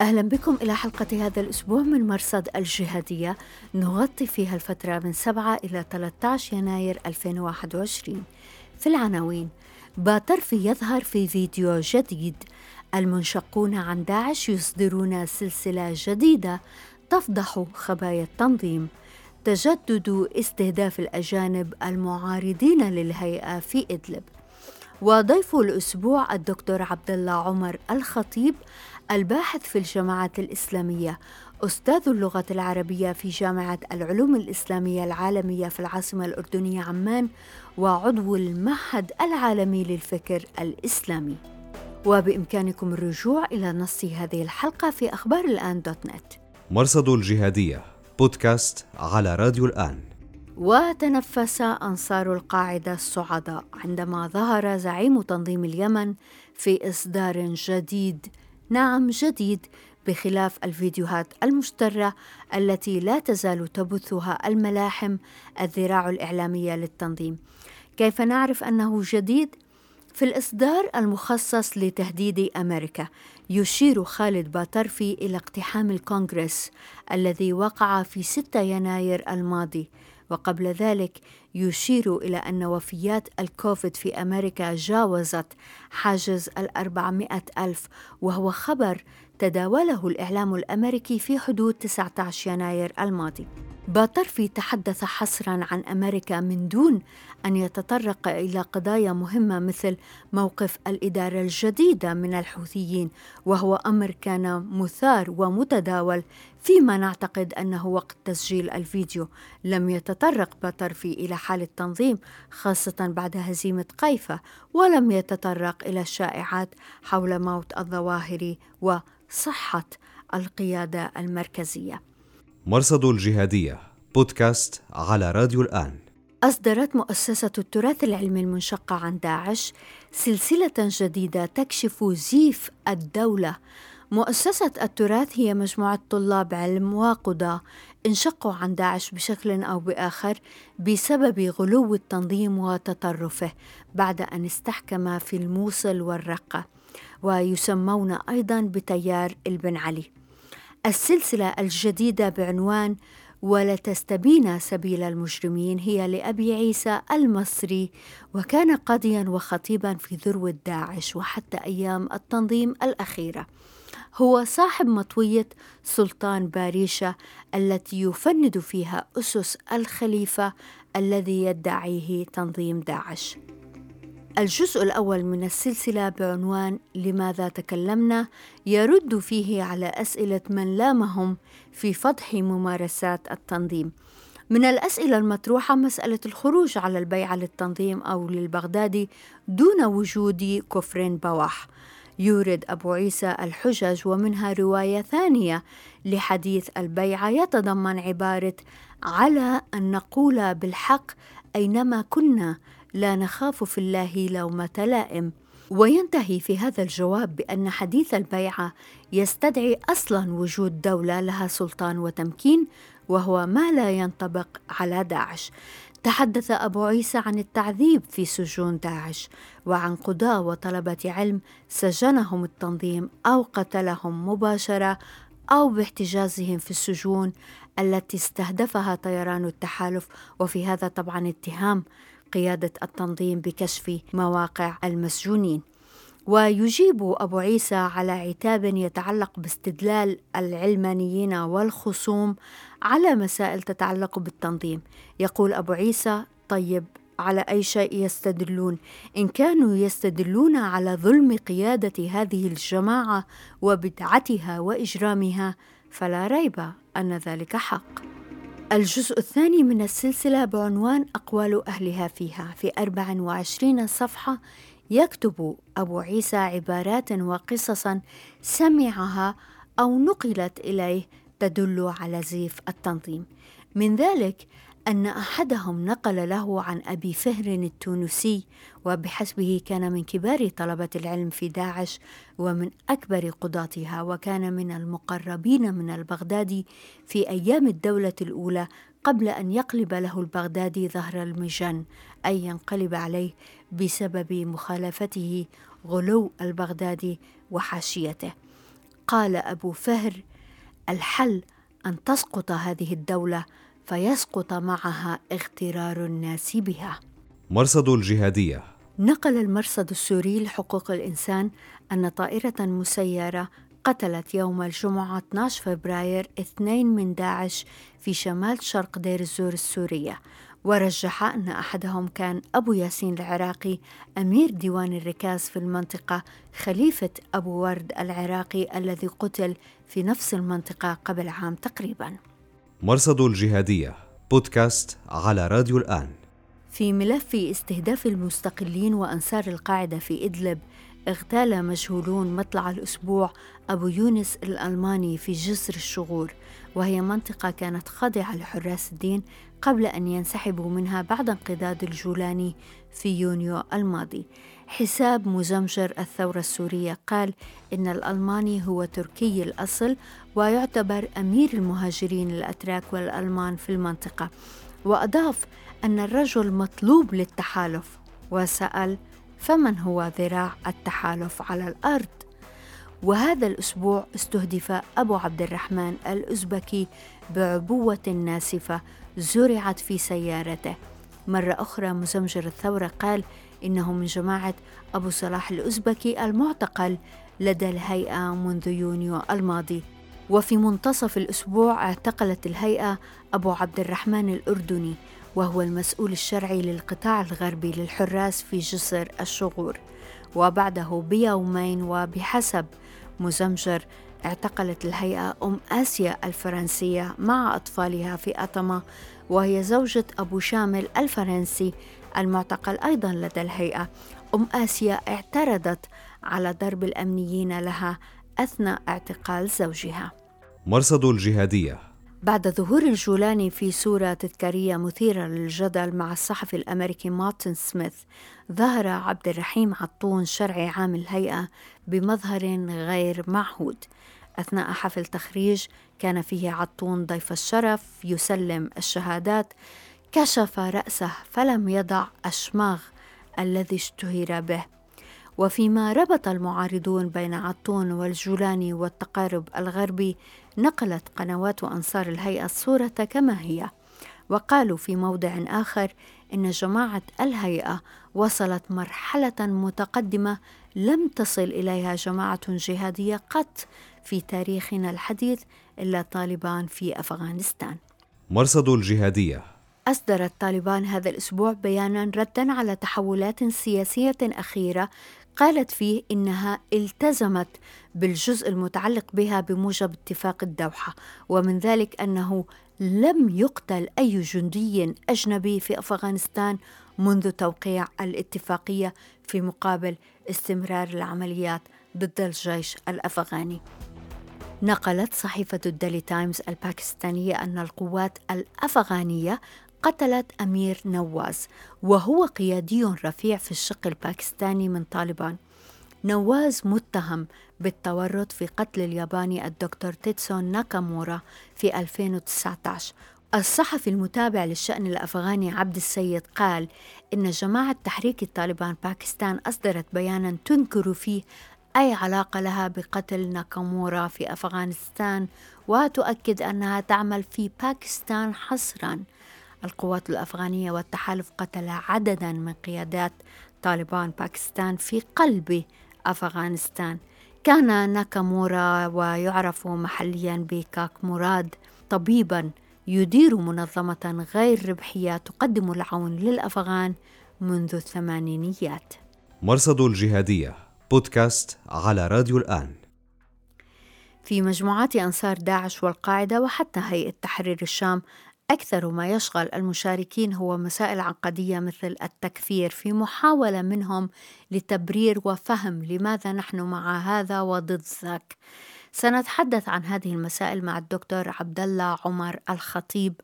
أهلا بكم إلى حلقة هذا الأسبوع من مرصد الجهادية. نغطي فيها الفترة من 7 إلى 13 يناير 2021 في العناوين باترفي يظهر في فيديو جديد. المنشقون عن داعش يصدرون سلسلة جديدة تفضح خبايا التنظيم. تجدد استهداف الأجانب المعارضين للهيئة في إدلب. وضيف الأسبوع الدكتور عبد الله عمر الخطيب الباحث في الجماعات الإسلامية أستاذ اللغة العربية في جامعة العلوم الإسلامية العالمية في العاصمة الأردنية عمان وعضو المعهد العالمي للفكر الإسلامي. وبإمكانكم الرجوع إلى نص هذه الحلقة في أخبار الآن دوت نت. مرصد الجهادية بودكاست على راديو الآن. وتنفس أنصار القاعدة الصعداء عندما ظهر زعيم تنظيم اليمن في إصدار جديد نعم جديد بخلاف الفيديوهات المشترة التي لا تزال تبثها الملاحم الذراع الإعلامية للتنظيم. كيف نعرف أنه جديد؟ في الإصدار المخصص لتهديد أمريكا يشير خالد باترفي إلى اقتحام الكونغرس الذي وقع في 6 يناير الماضي. وقبل ذلك يشير إلى أن وفيات الكوفيد في أمريكا جاوزت حاجز الأربعمائة ألف وهو خبر تداوله الإعلام الأمريكي في حدود 19 يناير الماضي. باترفي تحدث حصرا عن أمريكا من دون أن يتطرق إلى قضايا مهمة مثل موقف الإدارة الجديدة من الحوثيين وهو أمر كان مثار ومتداول فيما نعتقد أنه وقت تسجيل الفيديو. لم يتطرق باترفي إلى حال التنظيم خاصة بعد هزيمة قيفه ولم يتطرق إلى الشائعات حول موت الظواهري وصحة القيادة المركزية. مرصد الجهادية بودكاست على راديو الآن. أصدرت مؤسسة التراث العلمي المنشقة عن داعش سلسلة جديدة تكشف زيف الدولة. مؤسسة التراث هي مجموعة طلاب علم وقضاة انشقوا عن داعش بشكل أو بآخر بسبب غلو التنظيم وتطرفه بعد أن استحكم في الموصل والرقة ويسمون أيضا بتيار البن علي. السلسلة الجديدة بعنوان ولا تستبين سبيل المجرمين هي لأبي عيسى المصري وكان قاضيا وخطيبا في ذروة داعش وحتى أيام التنظيم الأخيرة. هو صاحب مطوية سلطان باريشة التي يفند فيها أسس الخليفة الذي يدعيه تنظيم داعش الجزء الأول من السلسلة بعنوان لماذا تكلمنا يرد فيه على أسئلة من لامهم في فضح ممارسات التنظيم. من الأسئلة المطروحة مسألة الخروج على البيعة للتنظيم أو للبغدادي دون وجود كفر بواح. يورد أبو عيسى الحجج ومنها رواية ثانية لحديث البيعة يتضمن عبارة على أن نقول بالحق أينما كنا لا نخاف في الله لومة لائم وينتهي في هذا الجواب بأن حديث البيعة يستدعي أصلا وجود دولة لها سلطان وتمكين وهو ما لا ينطبق على داعش. تحدث أبو عيسى عن التعذيب في سجون داعش وعن قضاة وطلبة علم سجنهم التنظيم أو قتلهم مباشرة أو باحتجازهم في السجون التي استهدفها طيران التحالف. وفي هذا طبعا اتهام قيادة التنظيم بكشف مواقع المسجونين. ويجيب أبو عيسى على عتاب يتعلق باستدلال العلمانيين والخصوم على مسائل تتعلق بالتنظيم. يقول أبو عيسى طيب على أي شيء يستدلون؟ إن كانوا يستدلون على ظلم قيادة هذه الجماعة وبدعتها وإجرامها فلا ريب أن ذلك حق. الجزء الثاني من السلسلة بعنوان أقوال أهلها فيها في 24 صفحة يكتب أبو عيسى عبارات وقصصا سمعها أو نقلت إليه تدل على زيف التنظيم. من ذلك أن أحدهم نقل له عن أبي فهر التونسي وبحسبه كان من كبار طلبة العلم في داعش ومن أكبر قضاتها وكان من المقربين من البغدادي في أيام الدولة الأولى قبل أن يقلب له البغدادي ظهر المجن أي ينقلب عليه بسبب مخالفته غلو البغدادي وحاشيته. قال أبو فهر الحل أن تسقط هذه الدولة فيسقط معها اغترار الناس بها. مرصد الجهادية. نقل المرصد السوري لحقوق الإنسان أن طائرة مسيرة قتلت يوم الجمعة 12 فبراير اثنين من داعش في شمال شرق دير الزور السورية. ورجح أن أحدهم كان أبو ياسين العراقي أمير ديوان الركاز في المنطقة خليفة أبو ورد العراقي الذي قتل في نفس المنطقة قبل عام تقريباً. مرصد الجهادية بودكاست على راديو الآن. في ملف استهداف المستقلين وأنصار القاعدة في إدلب اغتال مجهولون مطلع الأسبوع أبو يونس الألماني في جسر الشغور وهي منطقة كانت خاضعة لحراس الدين قبل أن ينسحبوا منها بعد انقضاض الجولاني في يونيو الماضي. حساب مزمجر الثورة السورية قال إن الألماني هو تركي الأصل ويعتبر أمير المهاجرين الأتراك والألمان في المنطقة وأضاف أن الرجل مطلوب للتحالف وسأل فمن هو ذراع التحالف على الأرض؟ وهذا الأسبوع استهدف أبو عبد الرحمن الأزبكي بعبوة ناسفة زرعت في سيارته. مرة أخرى مزمجر الثورة قال إنه من جماعة أبو صلاح الأزبكي المعتقل لدى الهيئة منذ يونيو الماضي. وفي منتصف الأسبوع اعتقلت الهيئة أبو عبد الرحمن الأردني. وهو المسؤول الشرعي للقطاع الغربي للحراس في جسر الشغور. وبعده بيومين وبحسب مزمجر اعتقلت الهيئة أم آسيا الفرنسية مع أطفالها في أطمة وهي زوجة أبو شامل الفرنسي المعتقل أيضا لدى الهيئة. أم آسيا اعترضت على ضرب الأمنيين لها أثناء اعتقال زوجها. مرصد الجهادية. بعد ظهور الجولاني في صورة تذكارية مثيرة للجدل مع الصحفي الأمريكي مارتن سميث ظهر عبد الرحيم عطون شرعي عام الهيئة بمظهر غير معهود. أثناء حفل تخريج كان فيه عطون ضيف الشرف يسلم الشهادات كشف رأسه فلم يضع أشماغ الذي اشتهر به. وفيما ربط المعارضون بين عطون والجولاني والتقارب الغربي نقلت قنوات أنصار الهيئة الصورة كما هي. وقالوا في موضع آخر إن جماعة الهيئة وصلت مرحلة متقدمة لم تصل إليها جماعة جهادية قط في تاريخنا الحديث إلا طالبان في أفغانستان. مرصد الجهادية. أصدرت طالبان هذا الأسبوع بيانا ردا على تحولات سياسية أخيرة قالت فيه إنها التزمت بالجزء المتعلق بها بموجب اتفاق الدوحة ومن ذلك أنه لم يقتل أي جندي أجنبي في أفغانستان منذ توقيع الاتفاقية في مقابل استمرار العمليات ضد الجيش الأفغاني. نقلت صحيفة الديلي تايمز الباكستانية أن القوات الأفغانية قتلت أمير نواز وهو قيادي رفيع في الشق الباكستاني من طالبان. نواز متهم بالتورط في قتل الياباني الدكتور تيتسون ناكامورا في 2019 الصحفي المتابع للشأن الأفغاني عبد السيد قال إن جماعة تحريك الطالبان باكستان أصدرت بيانا تنكر فيه أي علاقة لها بقتل ناكامورا في أفغانستان وتؤكد أنها تعمل في باكستان حصراً. القوات الأفغانية والتحالف قتل عددا من قيادات طالبان باكستان في قلب أفغانستان. كان ناكامورا ويعرف محليا بكاك مراد طبيبا يدير منظمة غير ربحية تقدم العون للأفغان منذ الثمانينيات. مرصد الجهادية بودكاست على راديو الآن. في مجموعات أنصار داعش والقاعدة وحتى هيئة تحرير الشام أكثر ما يشغل المشاركين هو مسائل عقدية مثل التكفير في محاولة منهم لتبرير وفهم لماذا نحن مع هذا وضد ذاك. سنتحدث عن هذه المسائل مع الدكتور عبد الله عمر الخطيب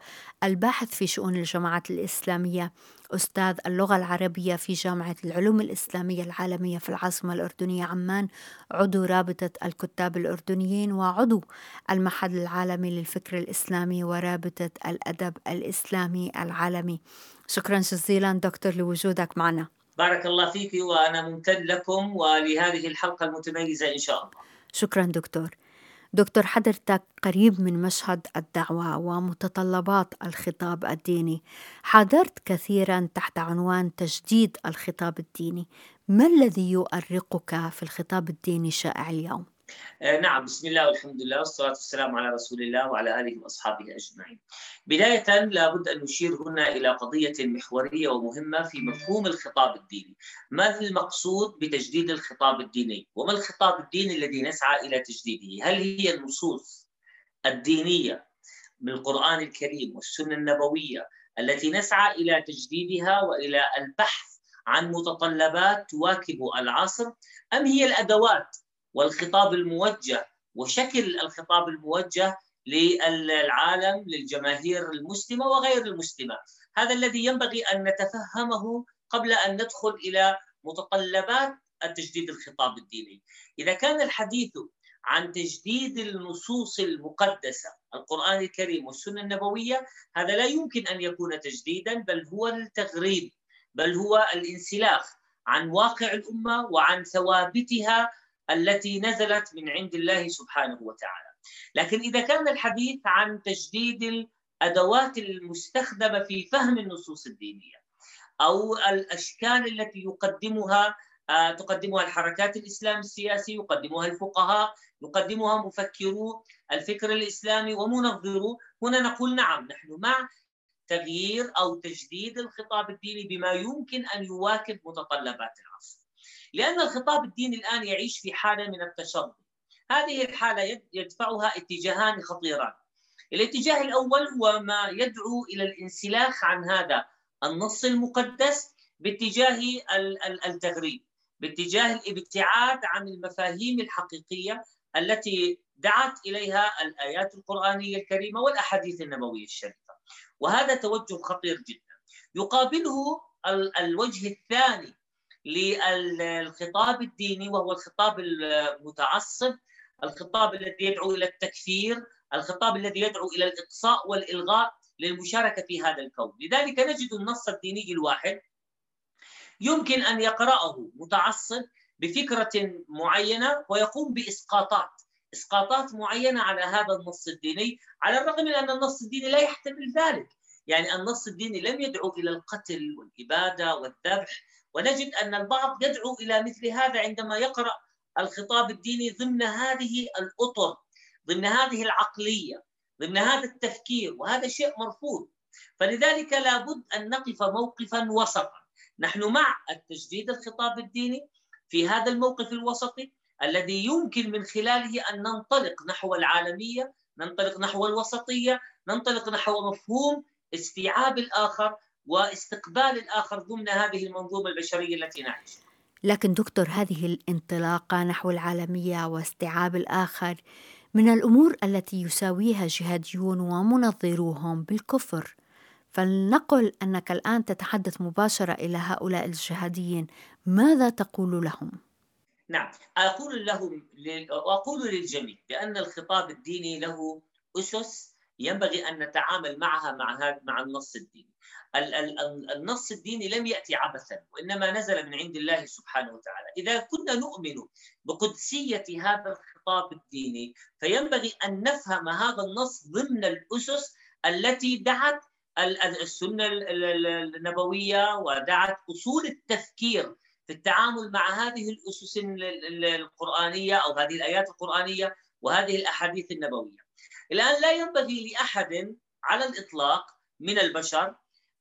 الباحث في شؤون الجماعات الإسلامية. أستاذ اللغة العربية في جامعة العلوم الإسلامية العالمية في العاصمة الأردنية عمان عضو رابطة الكتاب الأردنيين وعضو المعهد العالمي للفكر الإسلامي ورابطة الأدب الإسلامي العالمي. شكرا جزيلا دكتور لوجودك معنا. بارك الله فيك وأنا ممتن لكم ولهذه الحلقة المتميزة إن شاء الله. شكرا دكتور. دكتور حضرتك قريب من مشهد الدعوة ومتطلبات الخطاب الديني حاضرت كثيرا تحت عنوان تجديد الخطاب الديني ما الذي يؤرقك في الخطاب الديني الشائع اليوم؟ آه، نعم بسم الله والحمد لله والصلاة والسلام على رسول الله وعلى آله وأصحابه أجمعين. بداية لابد أن نشير هنا إلى قضية محورية ومهمة في مفهوم الخطاب الديني. ما المقصود بتجديد الخطاب الديني؟ وما الخطاب الديني الذي نسعى إلى تجديده؟ هل هي النصوص الدينية من القرآن الكريم والسنة النبوية التي نسعى إلى تجديدها وإلى البحث عن متطلبات تواكب العصر أم هي الأدوات والخطاب الموجه وشكل الخطاب الموجه للعالم للجماهير المسلمة وغير المسلمة. هذا الذي ينبغي أن نتفهمه قبل أن ندخل إلى متطلبات التجديد الخطاب الديني. إذا كان الحديث عن تجديد النصوص المقدسة القرآن الكريم والسنة النبوية هذا لا يمكن أن يكون تجديدا بل هو التغريب بل هو الانسلاخ عن واقع الأمة وعن ثوابتها التي نزلت من عند الله سبحانه وتعالى. لكن إذا كان الحديث عن تجديد الأدوات المستخدمة في فهم النصوص الدينية أو الأشكال التي يقدمها آه، تقدمها الحركات الإسلام السياسي يقدمها الفقهاء يقدمها مفكرو الفكر الإسلامي ومنظرو هنا نقول نعم نحن مع تغيير أو تجديد الخطاب الديني بما يمكن أن يواكب متطلبات العصر. لأن الخطاب الديني الآن يعيش في حالة من التشظي هذه الحالة يدفعها اتجاهان خطيران. الاتجاه الأول هو ما يدعو إلى الانسلاخ عن هذا النص المقدس باتجاه التغريب باتجاه الابتعاد عن المفاهيم الحقيقية التي دعت إليها الآيات القرآنية الكريمة والأحاديث النبوية الشريفة. وهذا توجه خطير جدا. يقابله الوجه الثاني للخطاب الديني وهو الخطاب المتعصب الخطاب الذي يدعو إلى التكفير الخطاب الذي يدعو إلى الإقصاء والإلغاء للمشاركة في هذا الكون. لذلك نجد النص الديني الواحد يمكن أن يقرأه متعصب بفكرة معينة ويقوم بإسقاطات إسقاطات معينة على هذا النص الديني على الرغم من أن النص الديني لا يحتمل ذلك. يعني النص الديني لم يدعو إلى القتل والإبادة والذبح ونجد أن البعض يدعو إلى مثل هذا عندما يقرأ الخطاب الديني ضمن هذه الأطر ضمن هذه العقلية ضمن هذا التفكير وهذا شيء مرفوض. فلذلك لابد أن نقف موقفا وسطا. نحن مع التجديد الخطاب الديني في هذا الموقف الوسطي الذي يمكن من خلاله أن ننطلق نحو العالمية ننطلق نحو الوسطية ننطلق نحو مفهوم استيعاب الآخر واستقبال الآخر ضمن هذه المنظومة البشرية التي نعيش. لكن دكتور هذه الانطلاقة نحو العالمية واستيعاب الآخر من الأمور التي يساويها جهاديون ومنظروهم بالكفر. فلنقل أنك الآن تتحدث مباشرة إلى هؤلاء الجهاديين. ماذا تقول لهم؟ نعم أقول لهم وأقول للجميع بأن الخطاب الديني له أسس ينبغي أن نتعامل معها مع مع النص الديني النص الديني لم يأتي عبثا وإنما نزل من عند الله سبحانه وتعالى، إذا كنا نؤمن بقدسية هذا الخطاب الديني فينبغي أن نفهم هذا النص ضمن الأسس التي دعت السنة النبوية ودعت أصول التفكير في التعامل مع هذه الأسس القرآنية أو هذه الآيات القرآنية وهذه الأحاديث النبوية. الآن لا ينبغي لأحد على الإطلاق من البشر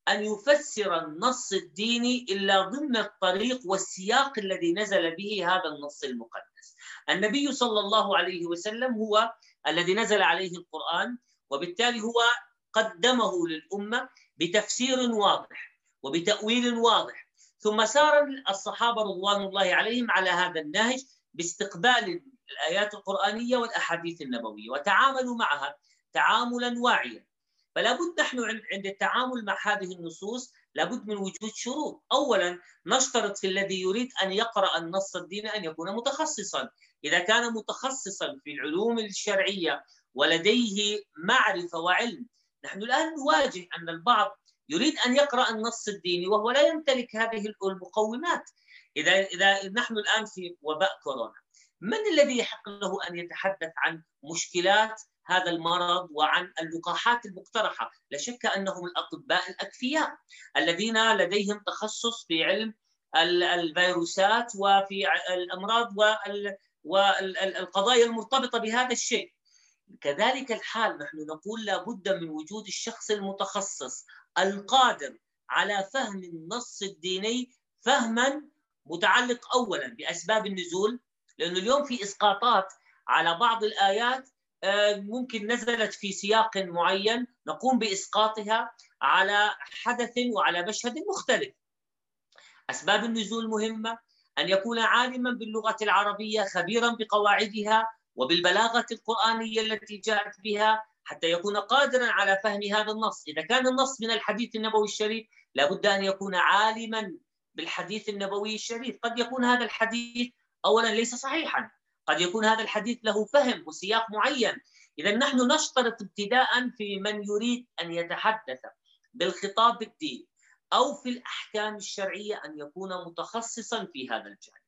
أن يفسر النص الديني إلا ضمن الطريق والسياق الذي نزل به هذا النص المقدس. النبي صلى الله عليه وسلم هو الذي نزل عليه القرآن وبالتالي هو قدمه للأمة بتفسير واضح وبتأويل واضح. ثم سار الصحابة رضوان الله عليهم على هذا النهج باستقبال الآيات القرآنية والأحاديث النبوية وتعاملوا معها تعاملا واعيا. فلا بد نحن عند التعامل مع هذه النصوص لابد من وجود شروط. اولا نشترط في الذي يريد أن يقرأ النص الديني أن يكون متخصصا. إذا كان متخصصا في العلوم الشرعية ولديه معرفة وعلم نحن الآن نواجه أن البعض يريد أن يقرأ النص الديني وهو لا يمتلك هذه المقومات. اذا إذا نحن الآن في وباء كورونا من الذي يحق له أن يتحدث عن مشكلات هذا المرض وعن اللقاحات المقترحة، لا شك أنهم الأطباء الأكفياء الذين لديهم تخصص في علم الفيروسات وفي الأمراض والقضايا المرتبطة بهذا الشيء. كذلك الحال نحن نقول لابد من وجود الشخص المتخصص القادر على فهم النص الديني فهما متعلق اولا بأسباب النزول لأنه اليوم في إسقاطات على بعض الآيات آه، ممكن نزلت في سياق معين نقوم بإسقاطها على حدث وعلى مشهد مختلف. أسباب النزول مهمة أن يكون عالما باللغة العربية خبيرا بقواعدها وبالبلاغة القرآنية التي جاءت بها حتى يكون قادرا على فهم هذا النص، إذا كان النص من الحديث النبوي الشريف لابد أن يكون عالما بالحديث النبوي الشريف، قد يكون هذا الحديث اولا ليس صحيحا. قد يكون هذا الحديث له فهم وسياق معين. إذا نحن نشترط ابتداء في من يريد أن يتحدث بالخطاب الديني أو في الأحكام الشرعية أن يكون متخصصا في هذا الجانب.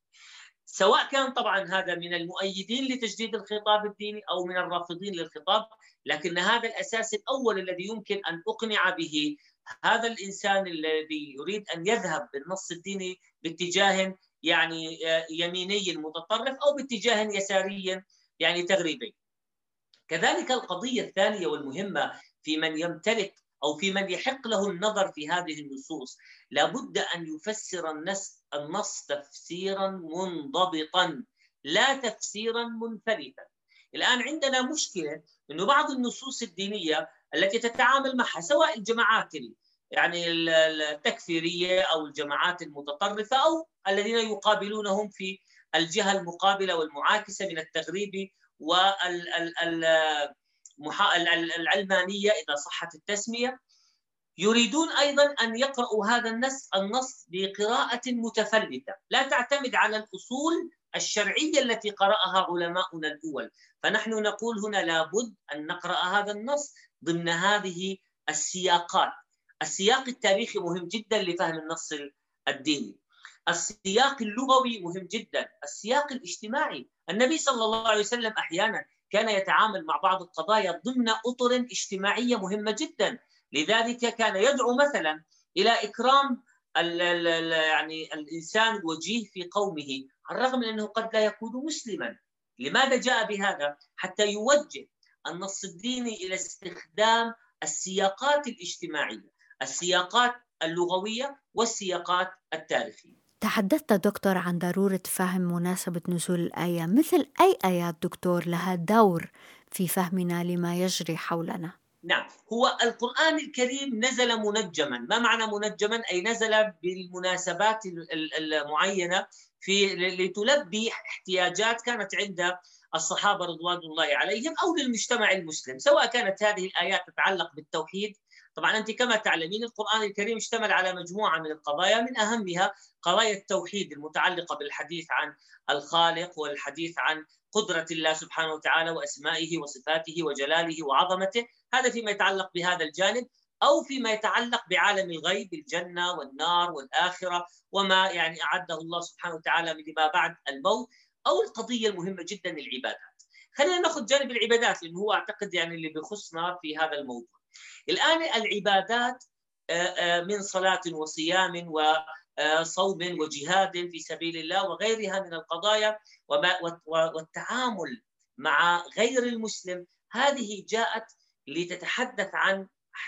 سواء كان طبعا هذا من المؤيدين لتجديد الخطاب الديني أو من الرافضين للخطاب لكن هذا الأساس الأول الذي يمكن أن أقنع به هذا الإنسان الذي يريد أن يذهب بالنص الديني باتجاه يعني آه، يميني متطرف أو باتجاه يساري يعني تغريبي. كذلك القضية الثانية والمهمة في من يمتلك أو في من يحق له النظر في هذه النصوص لابد أن يفسر النص النص تفسيرا منضبطا لا تفسيرا منفلتا. الآن عندنا مشكلة إنه بعض النصوص الدينية التي تتعامل معها سواء الجماعات يعني التكفيرية أو الجماعات المتطرفة أو الذين يقابلونهم في الجهة المقابلة والمعاكسة من التغريب والعلمانيه إذا صحت التسمية. يريدون أيضا أن يقرأوا هذا النص النص بقراءة متفلتة، لا تعتمد على الأصول الشرعية التي قرأها علماؤنا الأول، فنحن نقول هنا لابد أن نقرأ هذا النص ضمن هذه السياقات، السياق التاريخي مهم جدا لفهم النص الديني. السياق اللغوي مهم جدا. السياق الاجتماعي. النبي صلى الله عليه وسلم أحيانا كان يتعامل مع بعض القضايا ضمن أطر اجتماعية مهمة جدا. لذلك كان يدعو مثلا إلى إكرام ال ال يعني الإنسان الوجيه في قومه على الرغم من أنه قد لا يكون مسلما. لماذا جاء بهذا؟ حتى يوجه النص الديني إلى استخدام السياقات الاجتماعية. السياقات اللغوية والسياقات التاريخية. تحدثت دكتور عن ضرورة فهم مناسبة نزول الآية، مثل أي آيات دكتور لها دور في فهمنا لما يجري حولنا؟ نعم، هو القرآن الكريم نزل منجما، ما معنى منجما؟ أي نزل بالمناسبات المعينة في لتلبي احتياجات كانت عند الصحابة رضوان الله عليهم أو للمجتمع المسلم، سواء كانت هذه الآيات تتعلق بالتوحيد طبعا أنت كما تعلمين القرآن الكريم اشتمل على مجموعة من القضايا من أهمها قضايا التوحيد المتعلقة بالحديث عن الخالق والحديث عن قدرة الله سبحانه وتعالى وأسمائه وصفاته وجلاله وعظمته هذا فيما يتعلق بهذا الجانب أو فيما يتعلق بعالم الغيب الجنة والنار والآخرة وما يعني أعده الله سبحانه وتعالى لما بعد الموت أو القضية المهمة جدا العبادات. خلينا نأخذ جانب العبادات لأنه هو أعتقد يعني اللي بيخصنا في هذا الموضوع. الآن العبادات آه، آه، من صلاة وصيام وصوم آه، وجهاد في سبيل الله وغيرها من القضايا والتعامل مع غير المسلم هذه جاءت لتتحدث عن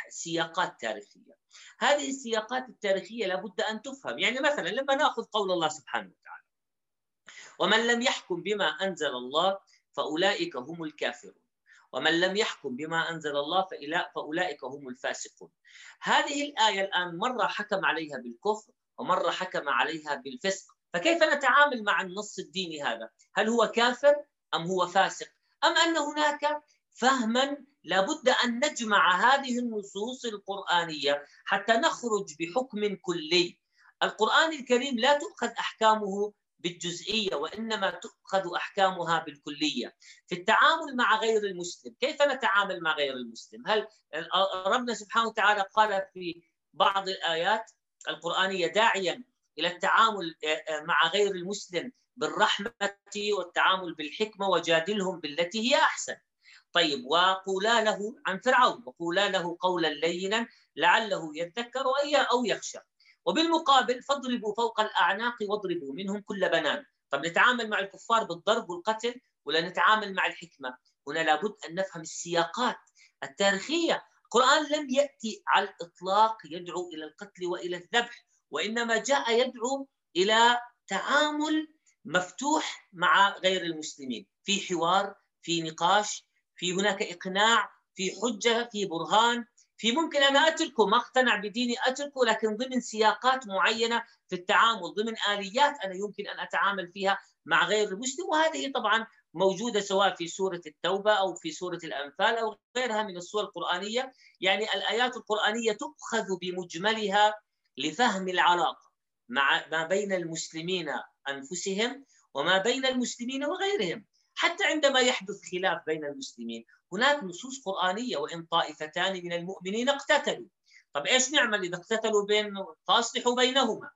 سياقات تاريخية. هذه السياقات التاريخية لابد أن تفهم، يعني مثلا لما نأخذ قول الله سبحانه وتعالى: ومن لم يحكم بما أنزل الله فأولئك هم الكافرون. ومن لم يحكم بما أنزل الله فأولئك هم الفاسقون. هذه الآية الآن مرة حكم عليها بالكفر ومرة حكم عليها بالفسق. فكيف نتعامل مع النص الديني هذا؟ هل هو كافر أم هو فاسق؟ أم أن هناك فهما لابد أن نجمع هذه النصوص القرآنية حتى نخرج بحكم كلي. القرآن الكريم لا تؤخذ أحكامه بالجزئية وإنما تؤخذ أحكامها بالكلية. في التعامل مع غير المسلم كيف نتعامل مع غير المسلم؟ هل ربنا سبحانه وتعالى قال في بعض الآيات القرآنية داعيا إلى التعامل مع غير المسلم بالرحمة والتعامل بالحكمة وجادلهم بالتي هي أحسن. طيب وقولا له عن فرعون وقولا له قولا لينا لعله يذكر أو يخشى. وبالمقابل فاضربوا فوق الأعناق واضربوا منهم كل بنان. طب نتعامل مع الكفار بالضرب والقتل ولا نتعامل مع الحكمة؟ هنا لابد أن نفهم السياقات التاريخية. القرآن لم يأتي على الإطلاق يدعو إلى القتل وإلى الذبح وإنما جاء يدعو إلى تعامل مفتوح مع غير المسلمين. في حوار في نقاش في هناك إقناع في حجة في برهان. في ممكن أنا أتركه ما أقتنع بديني أتركه لكن ضمن سياقات معينة في التعامل ضمن آليات أنا يمكن أن أتعامل فيها مع غير المسلم. وهذه طبعا موجودة سواء في سورة التوبة أو في سورة الأنفال أو غيرها من السور القرآنية. يعني الآيات القرآنية تؤخذ بمجملها لفهم العلاقة مع ما بين المسلمين أنفسهم وما بين المسلمين وغيرهم حتى عندما يحدث خلاف بين المسلمين. هناك نصوص قرآنية وإن طائفتان من المؤمنين اقتتلوا. طب إيش نعمل إذا اقتتلوا بين فأصلحوا بينهما؟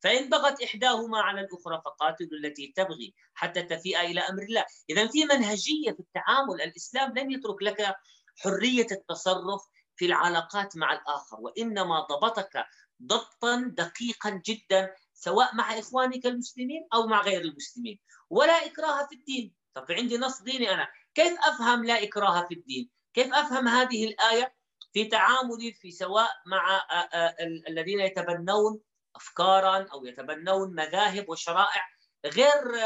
فإن بغت إحداهما على الأخرى فقاتلوا التي تبغي حتى تفيء إلى أمر الله. إذا في منهجية في التعامل الإسلام لم يترك لك حرية التصرف في العلاقات مع الآخر وإنما ضبطك ضبطا دقيقا جدا سواء مع إخوانك المسلمين أو مع غير المسلمين. ولا إكراه في الدين. طب عندي نص ديني أنا. كيف أفهم لا إكراه في الدين؟ كيف أفهم هذه الآية في تعاملي في سواء مع الذين يتبنون افكارا أو يتبنون مذاهب وشرائع غير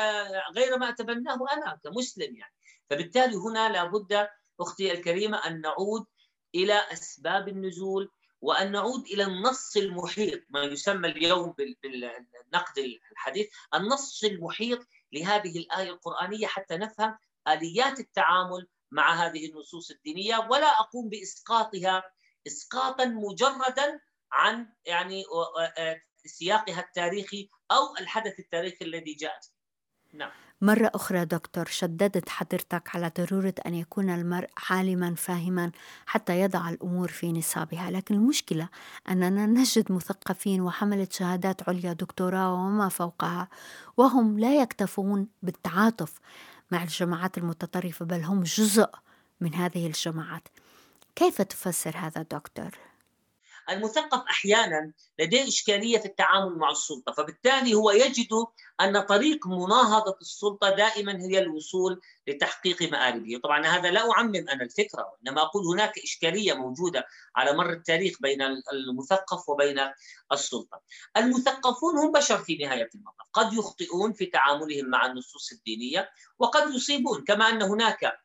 غير ما أتبناه أنا كمسلم يعني فبالتالي هنا لابد أختي الكريمة أن نعود إلى أسباب النزول وأن نعود إلى النص المحيط ما يسمى اليوم بالنقد الحديث النص المحيط لهذه الآية القرآنية حتى نفهم آليات التعامل مع هذه النصوص الدينية ولا أقوم بإسقاطها اسقاطا مجردا عن يعني سياقها التاريخي أو الحدث التاريخي الذي جاءت. نعم. مرة أخرى دكتور شددت حضرتك على ضرورة أن يكون المرء عالما فاهما حتى يضع الأمور في نصابها. لكن المشكلة أننا نجد مثقفين وحملة شهادات عليا دكتوراه وما فوقها وهم لا يكتفون بالتعاطف مع الجماعات المتطرفة بل هم جزء من هذه الجماعات كيف تفسر هذا دكتور؟ المثقف أحيانا لديه إشكالية في التعامل مع السلطة، فبالتالي هو يجد أن طريق مناهضة السلطة دائما هي الوصول لتحقيق مآربه، طبعا هذا لا أعمم أنا الفكرة، وإنما أقول هناك إشكالية موجودة على مر التاريخ بين المثقف وبين السلطة. المثقفون هم بشر في نهاية المطاف، قد يخطئون في تعاملهم مع النصوص الدينية وقد يصيبون، كما أن هناك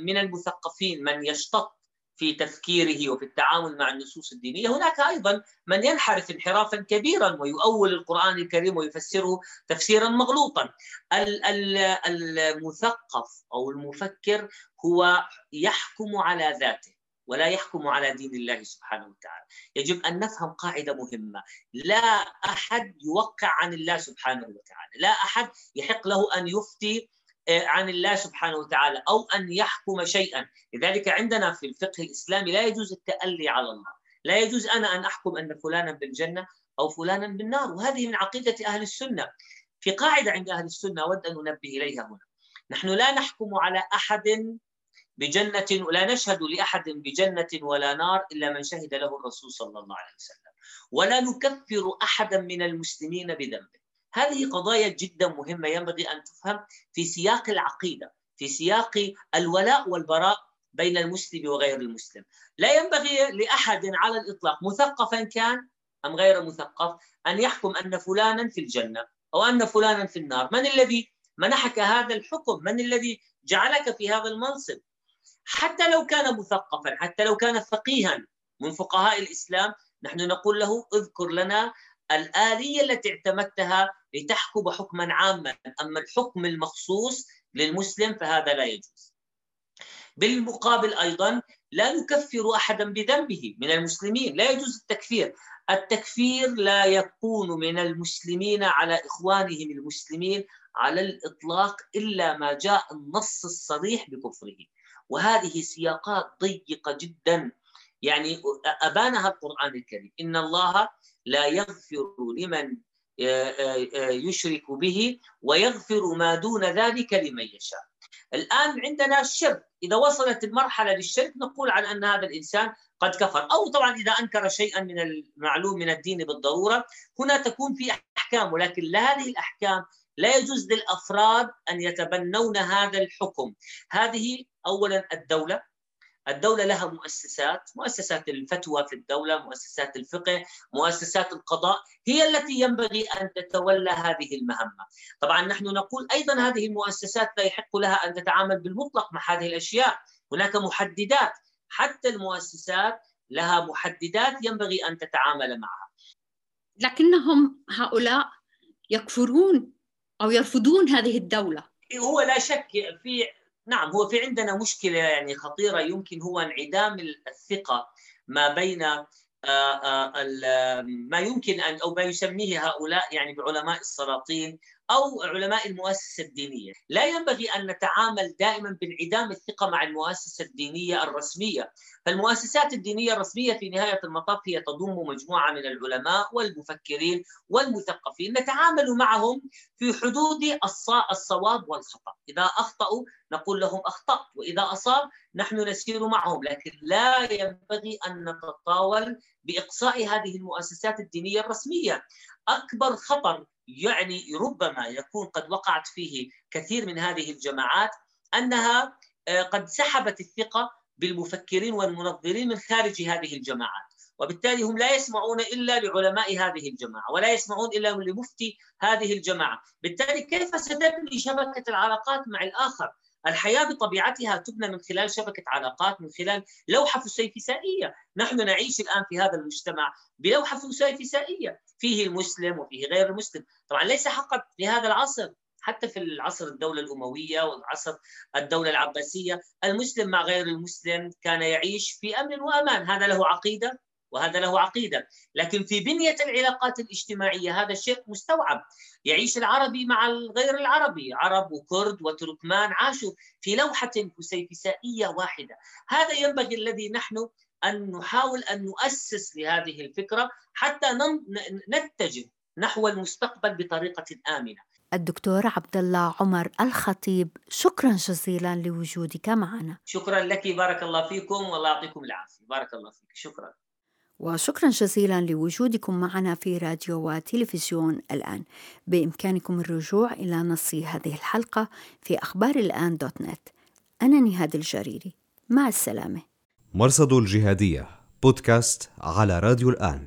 من المثقفين من يشتط في تفكيره وفي التعامل مع النصوص الدينية، هناك أيضا من ينحرف انحرافا كبيرا ويؤول القرآن الكريم ويفسره تفسيرا مغلوطا. المثقف أو المفكر هو يحكم على ذاته ولا يحكم على دين الله سبحانه وتعالى. يجب أن نفهم قاعدة مهمة، لا أحد يوقع عن الله سبحانه وتعالى، لا أحد يحق له أن يفتي عن الله سبحانه وتعالى أو أن يحكم شيئا. لذلك عندنا في الفقه الإسلامي لا يجوز التألي على الله. لا يجوز أنا أن أحكم أن فلانا بالجنة أو فلانا بالنار. وهذه من عقيدة أهل السنة. في قاعدة عند أهل السنة أود أن ننبه إليها هنا. نحن لا نحكم على أحد بجنة ولا نشهد لأحد بجنة ولا نار إلا من شهد له الرسول صلى الله عليه وسلم. ولا نكفر أحدا من المسلمين بذنبه. هذه قضايا جدا مهمة ينبغي أن تفهم في سياق العقيدة في سياق الولاء والبراء بين المسلم وغير المسلم. لا ينبغي لأحد على الإطلاق مثقفا كان أم غير مثقف أن يحكم أن فلانا في الجنة أو أن فلانا في النار. من الذي منحك هذا الحكم؟ من الذي جعلك في هذا المنصب؟ حتى لو كان مثقفا حتى لو كان فقيها من فقهاء الإسلام نحن نقول له اذكر لنا الآلية التي اعتمدتها لتحكم حكما عاما. أما الحكم المخصوص للمسلم فهذا لا يجوز. بالمقابل أيضا لا نكفر احدا بذنبه من المسلمين. لا يجوز التكفير. التكفير لا يكون من المسلمين على إخوانهم المسلمين على الإطلاق إلا ما جاء النص الصريح بكفره. وهذه سياقات ضيقة جدا. يعني أبانها القرآن الكريم. إن الله لا يغفر لمن يشرك به ويغفر ما دون ذلك لمن يشاء. الآن عندنا الشرك إذا وصلت المرحلة للشرك نقول عن أن هذا الإنسان قد كفر. أو طبعا إذا أنكر شيئا من المعلوم من الدين بالضرورة هنا تكون في أحكام ولكن هذه الأحكام لا يجوز للأفراد أن يتبنون هذا الحكم. هذه أولا الدولة الدولة لها مؤسسات مؤسسات الفتوى في الدولة مؤسسات الفقه مؤسسات القضاء هي التي ينبغي أن تتولى هذه المهمة. طبعا نحن نقول أيضا هذه المؤسسات لا يحق لها أن تتعامل بالمطلق مع هذه الأشياء. هناك محددات حتى المؤسسات لها محددات ينبغي أن تتعامل معها. لكنهم هؤلاء يكفرون أو يرفضون هذه الدولة. هو لا شك في نعم هو في عندنا مشكلة يعني خطيرة. يمكن هو انعدام الثقة ما بين آه، آه، ما يمكن أن أو ما يسميه هؤلاء يعني بعلماء السلاطين أو علماء المؤسسة الدينية، لا ينبغي أن نتعامل دائما بانعدام الثقة مع المؤسسة الدينية الرسمية، فالمؤسسات الدينية الرسمية في نهاية المطاف هي تضم مجموعة من العلماء والمفكرين والمثقفين، نتعامل معهم في حدود الصواب والخطأ، إذا أخطأوا نقول لهم أخطأت، وإذا أصاب نحن نسير معهم، لكن لا ينبغي أن نتطاول بإقصاء هذه المؤسسات الدينية الرسمية. أكبر خطر يعني ربما يكون قد وقعت فيه كثير من هذه الجماعات أنها آه، قد سحبت الثقة بالمفكرين والمنظرين من خارج هذه الجماعات. وبالتالي هم لا يسمعون إلا لعلماء هذه الجماعة ولا يسمعون إلا لمفتي هذه الجماعة. بالتالي كيف ستبني شبكة العلاقات مع الآخر؟ الحياة بطبيعتها تبنى من خلال شبكة علاقات من خلال لوحة فسيفسائية. نحن نعيش الآن في هذا المجتمع بلوحة فسيفسائية. فيه المسلم وفيه غير المسلم. طبعا ليس فقط في هذا العصر حتى في العصر الدولة الأموية وعصر الدولة العباسية المسلم مع غير المسلم كان يعيش في أمن وأمان. هذا له عقيدة. وهذا له عقيدة، لكن في بنية العلاقات الاجتماعية هذا الشيء مستوعب، يعيش العربي مع الغير العربي، عرب وكرد وتركمان عاشوا في لوحة فسيفسائيه واحدة، هذا ينبغي الذي نحن أن نحاول أن نؤسس لهذه الفكرة حتى نتجه نحو المستقبل بطريقة آمنة. الدكتور عبد الله عمر الخطيب شكرا جزيلا لوجودك معنا. شكرا لك بارك الله فيكم والله يعطيكم العافية، بارك الله فيك، شكرا. وشكرا جزيلا لوجودكم معنا في راديو وتلفزيون الآن. بإمكانكم الرجوع إلى نص هذه الحلقة في أخبار الآن دوت نت. أنا نهاد الجريري. مع السلامة. مرصد الجهادية بودكاست على راديو الآن.